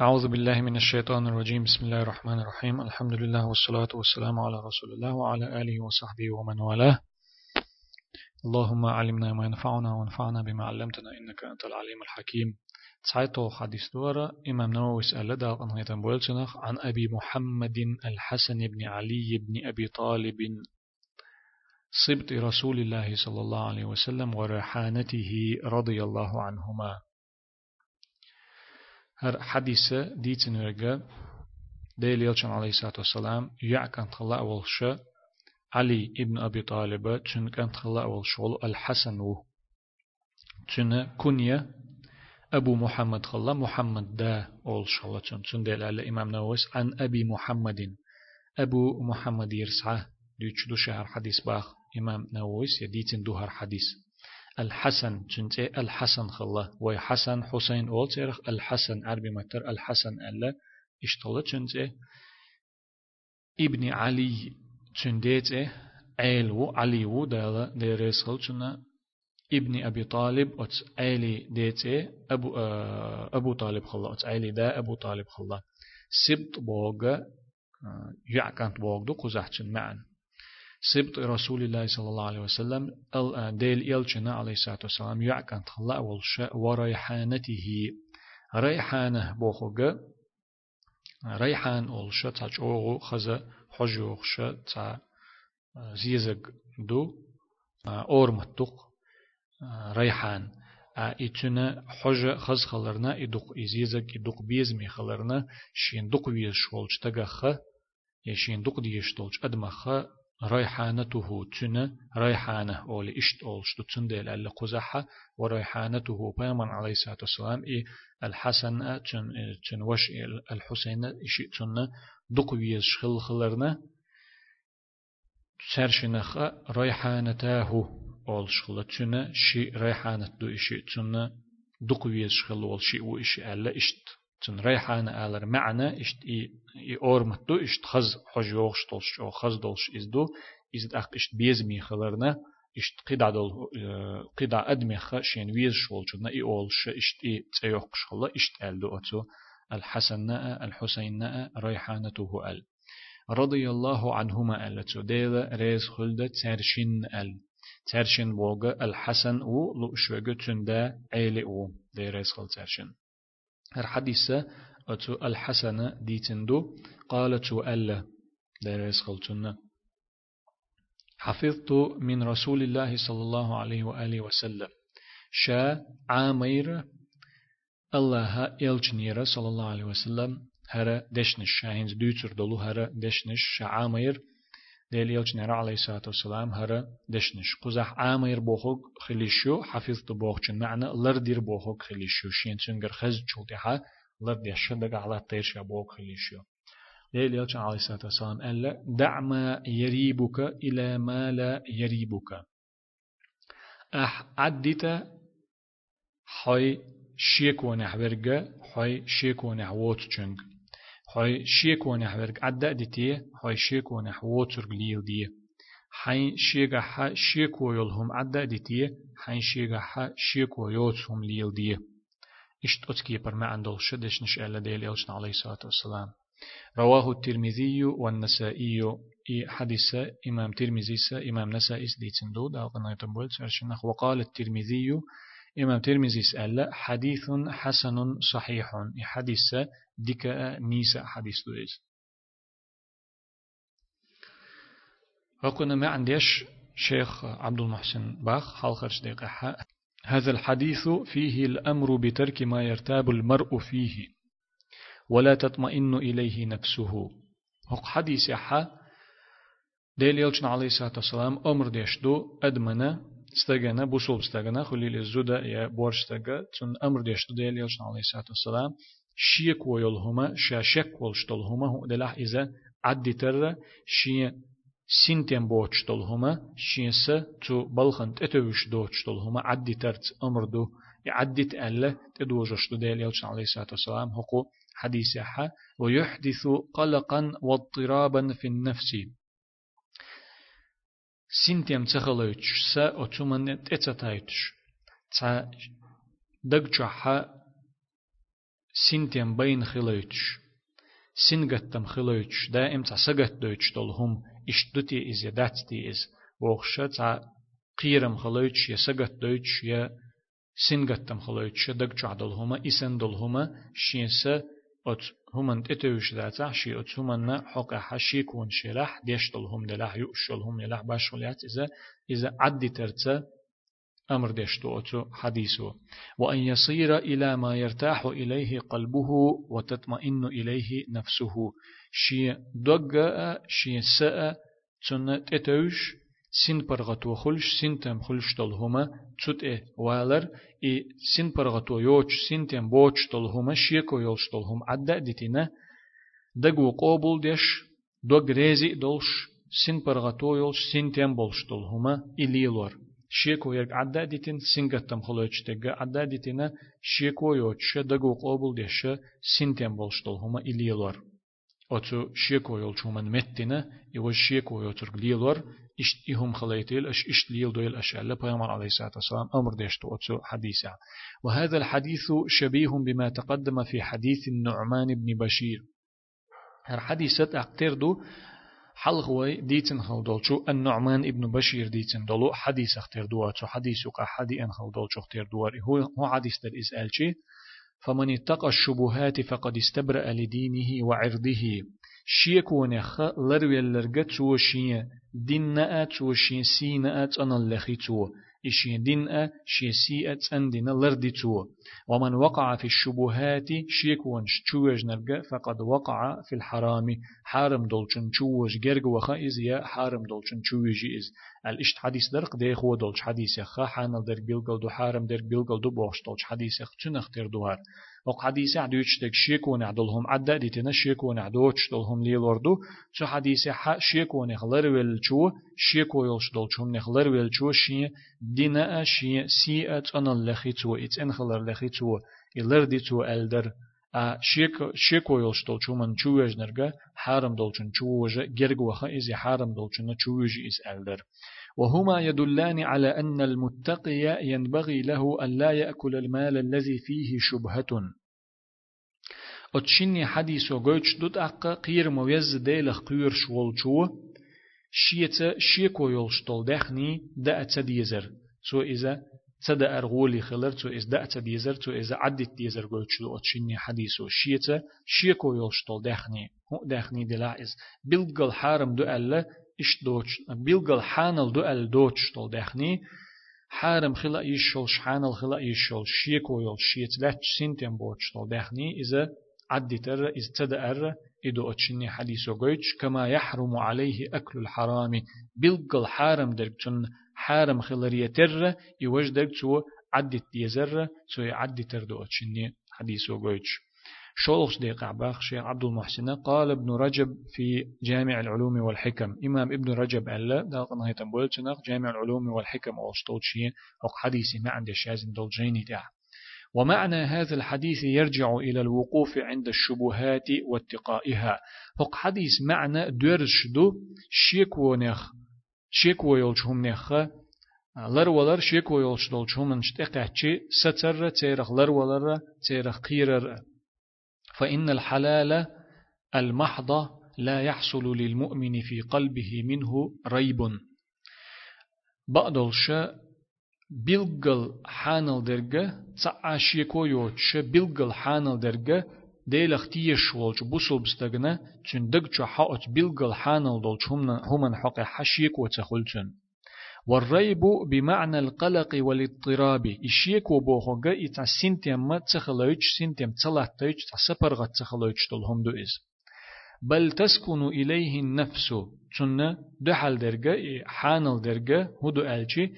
أعوذ بالله من الشيطان الرجيم. بسم الله الرحمن الرحيم. الحمد لله والصلاة والسلام على رسول الله وعلى آله وصحبه ومن والاه. اللهم علمنا ما ينفعنا وانفعنا بما علمتنا إنك أنت العليم الحكيم. تسعيتو حديث دورة إمام نووي سأل داق عن أبي محمد الحسن بن علي بن أبي طالب صبت رسول الله صلى الله عليه وسلم وريحانته رضي الله عنهما. هر حديث ديتن ورقة ديل يلشن عليه الصلاة والسلام يعكن تخلا أول شيء علي ابن أبي طالب تشن كان تخلا أول شغل الحسن و. تشن كنية أبو محمد خلا محمد دا أول شغل تشن تشن ديل على إمام نووس عن أبي محمد أبو محمد يرسعه ديتشدو شهر حديث باخ إمام نووس يديتن دوهر حديث. الحسن جنتي الحسن خلا وي حسن حسين أول تيرخ الحسن عربي متر الحسن ألا اشتغل جنتي ابن علي جنديتي عيلو عليو دالا ديريس خلچنا ابن أبي طالب أتس عيلي ديتي أبو آه أبو طالب خلا أتس عيلي دا أبو طالب خلا سبت بوغا آه يعكانت بوغدو قزحچن معن. سبط رسول الله صلى الله عليه وسلم ديل إلشنا عليه الصلاة والسلام يعكن تخلا والشاء وريحانته. ريحانه بوخوغا ريحان أولشا تاج أوغو خزا حجوغشا تا زيزق دو أور متوق ريحان. إتنا حجة خز خلرنا إدوق إزيزق إدوق بيزمي خلرنا شين دوق ويش شولج تغخ يشين دوق ديش تولج أدمخ ريحانته تنا ريحانة أولي إشت أول شتو تندل ألا قزحة وريحانته بيمن عليه الصلاة والسلام إي الحسن تن تن وش الحسين إشي تن دقويز شخل خلرنا سرشنخ ريحانته أول شخل تنا شي ريحانة دو إشي تن دقويز شخل أول شي وإشي ألا إشت. تن ريحان آلر معنى إشت إي إي اورمتو إشت خز حج يوغش تولش أو خز دولش إزدو إزد أق إشت بيزمي خلرنا إشت قدع دول قدع ادمي خشين ويز شولجنا إي أولش إشت إي تسيوقش خلا إشت الدو أتو الحسن الحسين ريحانته آل رضي الله عنهما ألتو ديلا ريز خلد ترشين آل. ترشين بوغا الحسن و لؤشوغا تندا عيلي أو دي ريز خلد ترشين هر حديثة أتو الحسنة ديتندو قالت ألا دارس خلتنا حفظت من رسول الله صلى الله عليه وآله وسلم. شا عامير الله يلجنير صلى الله عليه وسلم هر دشنش شاهنز دوتر دولو هر دشنش شا عامير ديل يلجنير عليه الصلاة والسلام هر دشنش. قزح عامير بوخوك خليشو حفظت بوخشن معنى لردير بوخوك خليشو شين تنجر خز جلتها لردي الشدق على الطير بوخ خليشو ديل يلجن عليه الصلاة والسلام ألا دع ما يريبك إلى ما لا يريبك أح عدت حي شيك ونحبرجة حي شيك ونحوت جنگ هاي شيك ونح ورق عدا دتي هاي شيك ونح ووتر ليل دي. حين شيك ح شيك ويلهم عدا دتي حين شيك ح شيك ويوتهم ليل دي. إشت أتكي برما عندل شدش نش ألا ديل إلشنا عليه الصلاة والسلام. رواه الترمذي والنسائي إي حديث إمام ترمذي إمام نسائي ديتن دود أو قناة وقال الترمذي إمام ترمذي سأل حديث حسن صحيح. حديث ديك ميسا حديث دويز. وقلنا ما عنديش شيخ عبد المحسن باخ حلقة دقيقة. هذا الحديث فيه الأمر بترك ما يرتاب المرء فيه ولا تطمئن إليه نفسه. هق حديث حا ديل يلجن عليه الصلاة والسلام أمر ديشدو أدمنا استغنا بوصول استغنا خليل الزودا يا بورش استغا تون أمر ديشدو ديل يلجن عليه الصلاة والسلام شيك ويلهما شاشك ولشتلهما هو دلح إذا عدي تر شي سنتين بوشتلهما شيس تو بلخن تتوش دوشتلهما عدي ترت أمر دو يعدي تألا تدوجش ديل يلجن عليه الصلاة والسلام هو حديث ويحدث قلقا واضطرابا في النفس سنتيم تخلوش سا أتمنى تتتايتش تا دقجحا سنتم بين خلوتش سنغتم خلوتش دائم تعسقت دوتش دولهم اشتدتي إز يداتتي إز وخشة تع قيرم خلوتش يسقت دوتش يا سنغتم خلوتش دق جعدلهما إسن دلهما شينسا أت همان تتوش داتا شي أت همان حق حشي كون شلح ديشتلهم دلح يؤشلهم يلح باشوليات إذا إذا عدي ترتا أمر دشتو أتو حديثه وأن يصير إلى ما يرتاح إليه قلبه وتطمئن إليه نفسه. شي دقاء شي ساء تن تتوش سين برغتو خلش سين تم خلش هما تسوت إيه والر إي سين برغتو يوش سين تم بوش هما شيكو يوش هم عدا ديتنا دقو قوبل ديش دوغ ريزي دولش سين برغتو يوش سين تم بولش هما إليلور شيكو يرك عدا ديتين سينغتم خلوش تيغا عدا ديتينا شيكو يوتش دغو قوبل ديش سينتم بولشتول هما إليلور أتو شيكو يولش هما متنا يوش شيكو يوترق ليلور إشت إهم خليتيل أش إشت ليل دويل أشعل بيامر عليه الصلاة والسلام أمر ديشتو أتو حديثا وهذا الحديث شبيه بما تقدم في حديث النعمان بن بشير هر حديثة أقتردو حلغوي ديتن خلدولشو النعمان ابن بشير ديتن دولو حديث اختير دواتشو حديث وقع حدي ان خلدولشو اختير دوار هو حديث در إسألشي فمن اتقى الشبهات فقد استبرأ لدينه وعرضه. شيك ونخ لروي لرغت سو شيه دين نأت سو شين سي نأت أنا اللخي إشين دين أ شي سي أتسن دين لردي تو ومن وقع في الشبهات شيك ونش تشوج نرجع فقد وقع في الحرام. حارم دولشن تشوج جرج وخائز يا حارم دولشن تشوج إز الإشت حديث درق ده هو دولش حديث يخا حان در بيلقل دو حارم در بيلقل دو بوش دولش حديث يخ تنختر دوار. وق حديث عدوش تك شيكون عدلهم عدا ديتنا شيكون عدوش دلهم ليلوردو شو حديث ح شيكون خلر ويل شو شيكو يلش دلشهم نخلر ويل شو شي دينا شي سي ات أنا لخي تو ات ان خلر لخي تو يلر دي تو الدر ا شيك شيكو يلش دلشو من شو يجنرغا حرم دلشن شو وجه جرغ وخا از وهما يدلان على أن المتقي ينبغي له أن لا يأكل المال الذي فيه شبهة. أتشني حديث وقوش دوت أقا قير مويز ديلخ قير شوال شو؟ شيتا شيكو يولشتول دخني دا أتديزر سو إذا تدا أرغولي خلر تو إز دا أتديزر تو إذا عدت ديزر قوش دو أتشني حديثو شيتا شيكو يولشتول دخني هو دخني دلا إز بلغل حارم دو ألا إش دوش بيلقل حانل دو أل دوش تول دخني. حارم خلا يشول شحانل خلا يشول شيكو يول شيت لاتش سنتين بوش تول دخني. إذا عدي تر إذا تدأر إدو أتشني حديثو قويتش كما يحرم عليه أكل الحرام. بيلقل حارم درجتن حارم خلرية تر يوج درجتو عدت يزر سو يعدي تر دو أتشني حديثو قويتش شولخ ديق عباخ شيخ عبد المحسن قال ابن رجب في جامع العلوم والحكم. إمام ابن رجب ألا داق نهاية بولتنق جامع العلوم والحكم أوشتوتشي وق حديثي ما عند شازن دولجيني دع. ومعنى هذا الحديث يرجع إلى الوقوف عند الشبهات واتقائها. فق حديث معنى درش دو شيكو نخ شيكو يلجهم نخ لر ولر شيكو يلش دولجهم نشتقاتشي ستر تيرخ لر ولر تيرخ قيرر. فإن الحلال المحض لا يحصل للمؤمن في قلبه منه ريب. بقدلش بلغل حانل درجة تعاشيكو يوتش بلغل حانل درجة ديل اختيش ولج بوسل بستغنا تن دغچ حاوت بلغل حانل دولچ هم حق حشيك وتخلتن والريب بمعنى القلق والاضطراب. إشيك وبوخوغا إتا سنتيم ما تخلوش سنتيم تلاتيش تسبرغ تخلوش تلهم دو إز. بل تسكن إليه النفس. تن دحل درجة حانل درجة هدو ألشي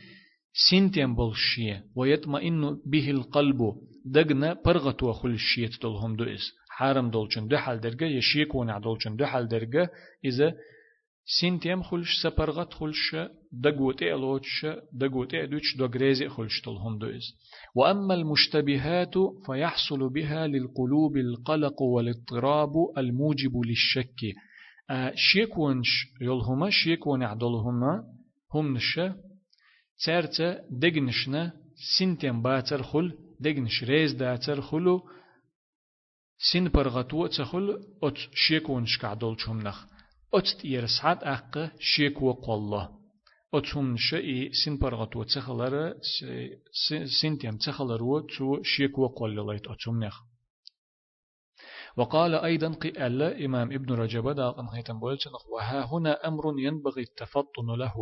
سنتيم بلشية ويطمئن به القلب. دغنا برغت وخلشية تلهم دو إز. حارم دولچن دحل درجة يشيك ونع دولچن دحل درجة إذا سنتيم خلش سپرغت خلش دقوت إلوتش دقوت إدوش دقريزي خلش تلهم دوز وأما المشتبهات فيحصل بها للقلوب القلق والاضطراب الموجب للشك. شيكونش يلهما شيكون عدلهما هم نشا تارتا دقنشنا سنتيم باتر خل دقنش ريز داتر خلو سين برغتو تخل أت شيكون شكعدول شمنخ أت تير سعد أق شيكو قوالله أتهم شيء سين برغتو تخلر سين تيم تخلر تو شيكو قوالله أتهم وقال أيضا قال إمام ابن رجب داقن هيتم بولتنخ وها هنا أمر ينبغي التفطن له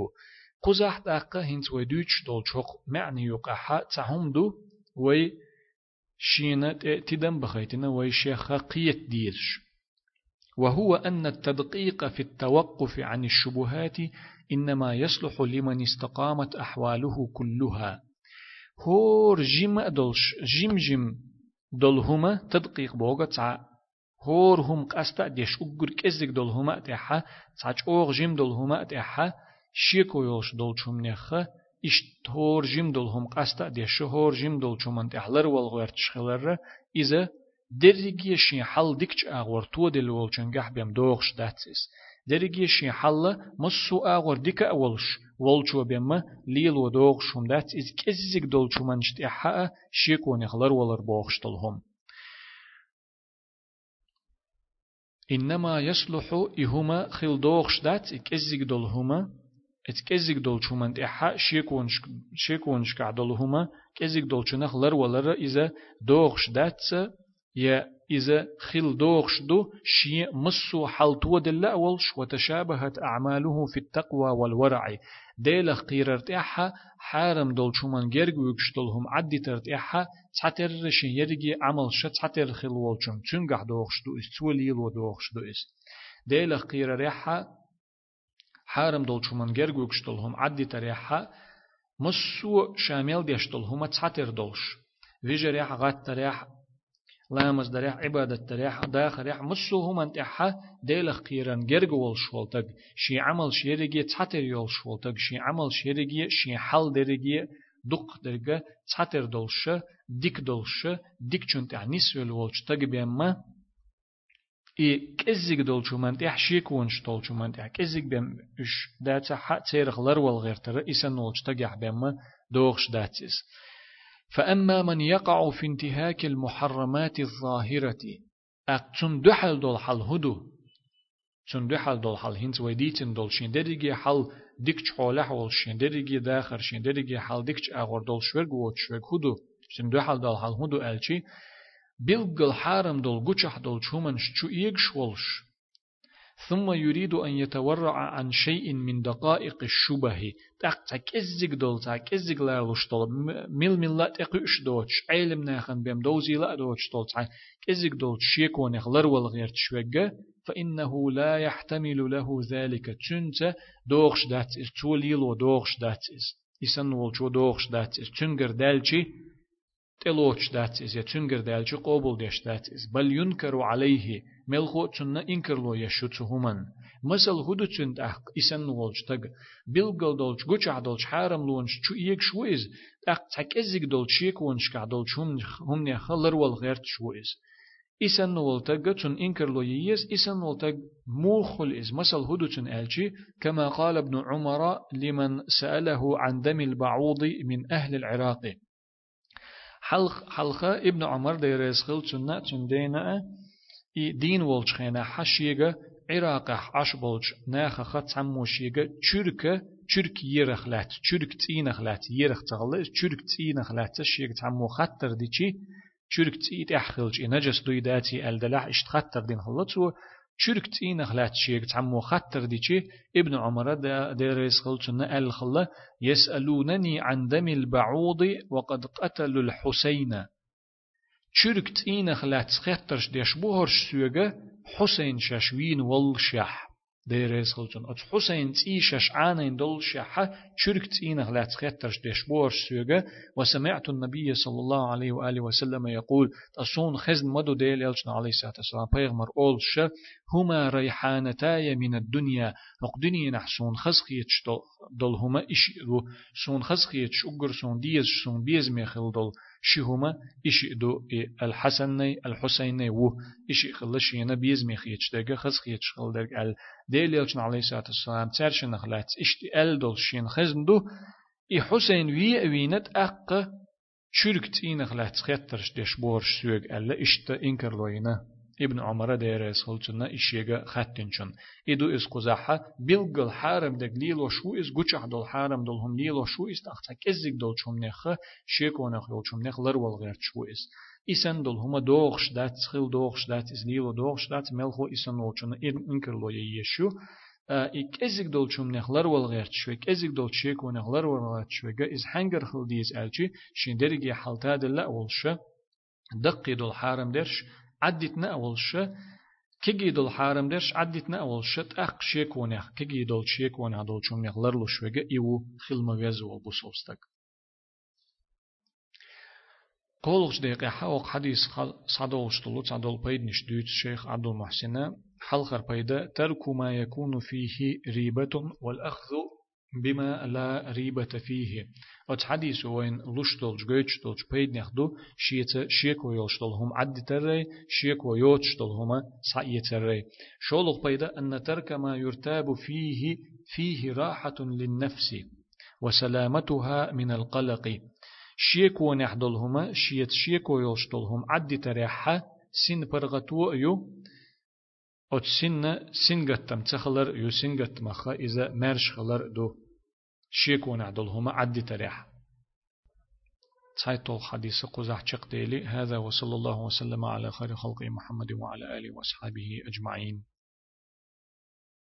قزح داقة هنت ويدوش دول شوق معني يقحا تعمدو وي شينة تدم بخيتنا وي شيخ قيت ديرش وهو أن التدقيق في التوقف عن الشبهات إنما يصلح لمن استقامت أحواله كلها. هور جيم دولش جيم جيم دولهما تدقيق بوغا هور هم قستا ديش أقر كزك دول هما تحا تاج أوغ جيم دول هما تحا شيكو يولش دول شم نخا إش هور جيم دول هم قستا ديش. هور جيم دول شمان تحلر والغير تشخلر إذا درجي شين حل ديكش أغور تو دل والشنجح بيم دوغش داتسيس درجي شين حل مسو أغور ديك أولش والشو بيم ليل ودوغش هم داتس إذ كزك دول شمان شتحا شيكو نخلر والر بوغش دلهم إنما يصلح إهما خل دوغش دات إكزيك دول هما إتكزيك دول شومن إحا شيكونش شيكونش كعدول هما كزيك دول شنخ لر ولر إذا دوغش دات يا إذا خل دوغش دو شي مصو حلتو دل أولش وتشابهت أعماله في التقوى والورع. ديلخ قيررت إحا حارم دول شومان جرگ ويكشتلهم عدي ترت إحا تعتر شن يرجي عمل شت تعتر خل والشم تنجح دوغش دو إس توليل ودوغش دو إس ديلخ قيرر إحا حارم دول شومان جرگ ويكشتلهم عدي تر إحا مسو شامل ديشتلهم تعتر دولش. ويجر إحا غات تر لامز دريح عبادة دريح داخل ريح مسو هم انت احا ديلخ قيران جرغول شولتك شي عمل شيرجي تحتر يول شولتك شي عمل شيرجي شي حل درجي دق درجة تحتر دولش ديك دولش ديك چونت نيس ولولش تگ بيما إي كزيك دولشو من تح شيك ونش دولشو من تح كزيك بيم إش داتا حق تيرغ لرول غير ترى فأما من يقع في انتهاك المحرمات الظاهرة أقتن دحل دول حل هدو تن دحل دول حل هنت ويديتن دول شين درجي حل ديكش حوله وول شين درجي داخر شين درجي حل ديكش أغور دول شوك ووت شوك هدو تن دحل دول حل هدو ألشي بيلقل حارم دول قچح دول شومن شو إيقش ولش ثم يريد أن يتورع عن شيء من دقائق الشبه. تاق تكزك دول تكزك لا لشتول مل ملات اقش دوتش علم ناخن بيم دوزي لا دوتش دول كزك دول شيكون يخلر والغير تشوجة فإنه لا يحتمل له ذلك. تنت دوغش دات إز توليل ودوغش دات إز. إسن والشو دوغش دات إز. تنجر دالشي تلوش دات إز يتنجر دالشي قوبل ديش دات إز. بل ينكر عليه ملخو تشنا إنكر لو يشوتهمن مثل هدو تشند أخ إسن نولج تگ بيلگل دولج گوچ عدولج حارم لونج چو إيك شويز أخ تك إزيك دول شيك ونش كعدولج هم هم نخلر والغير شويز إسن تگ تشن إنكر لو ييز إسن تگ موخل إز مثل هدو تشن ألشي كما قال ابن عمر لمن سأله عن دم البعوض من أهل العراق حلق حلقة ابن عمر ديريز خل تشنا تشن دينا إي دين ولش خينا حشيغا عراق عش بولج ناخ خط عموشيغا تشركة تشرك يرخلات تشرك تينخلات يرخ تغل تشرك تينخلات شيغ تعمو خطر ديشي تشرك تيت احخلج نجس دويداتي الدلع اشت خطر دين خلطو تشرك تينخلات شيغ تعمو خطر ديشي ابن عمر ديريس خلچنا الخلا يسألونني عن دم البعوض وقد قتلوا الحسين چرک تینخ لات خطرش دیش بوهرش سوگه حسین ششوین والشح. ديريز خلجن أت حسين تيشش عانين دول شحة شرك تينه لا تخطرش ديش بورش سوغة وسمعت النبي صلى الله عليه وآله وسلم يقول تصون خزن مدو ديل يلجنا عليه الصلاة والسلام بيغمر أول ش هما ريحانتاي من الدنيا نقدني نحسون خزخيتش دول هما إشي سون خزخيتش أقر سون ديز سون بيز ميخل دول شهما إشي دو الحسن الحسين و إشي خلش ينا بيز ميخيتش دقا خز خيتش خل درق ال ديل يلچن عليه الصلاة والسلام ترشن خلات إشتي ال دول شين خزن دو إي حسين وي وينت أق شرك تينخ لا تخيترش ديش بورش سوق ألا إشت إنكر لوينا ابن عمر دير سلطنا إشيغا خاتنشن إدو إس قزاحة بلغل حارم دك ليلو شو إس قوچح دول حارم دول هم ليلو شو إس تختا كزيك دول شم نخ شيكو نخ دول شم نخ لرول غير شو إس إسن دول هما دوغش دات سخيل دوغش دات إس ليلو دوغش دات ملخو إسن لوچن إنكر لو يشو إك إزيك دول شم نخلر والغير شويك إزيك دول شيك ونخلر والغير شويك إز حنجر خل ديز ألشي شين حالتا دل أولش دقي دول حارم درش عدتنا أولش كيجي دول حارم درش عدتنا أولش تأخ شيك ونخ كيجي دول شيك ونخ دول شم نخلر لو شويك إيو خلما ويزو بوسوستك قولش دقيقة حوق حديث صدول شطلو صدول بيد نش دوت شيخ عبد المحسن حلقر بيدا ترك ما يكون فيه ريبة والأخذ بما لا ريبة فيه أت حديث وين لشتل جوتشتل بيد نخدو شيت شيك ويلشتل هم عد تري شيك ويوتشتل هم سعي تري شولغ بيدا أن ترك ما يرتاب فيه فيه راحة للنفس وسلامتها من القلق شيك ونحدل هما شيت شيك ويلشتل هم عد تريحة سن برغتو يو أت سن سنجتم تخلر يو سنجت مخا إذا مرش خلر دو شيكون عدلهما عد تريح تايتل حديث قزح ديلي هذا وصلى الله وسلم على خير خلق محمد وعلى آله وأصحابه أجمعين.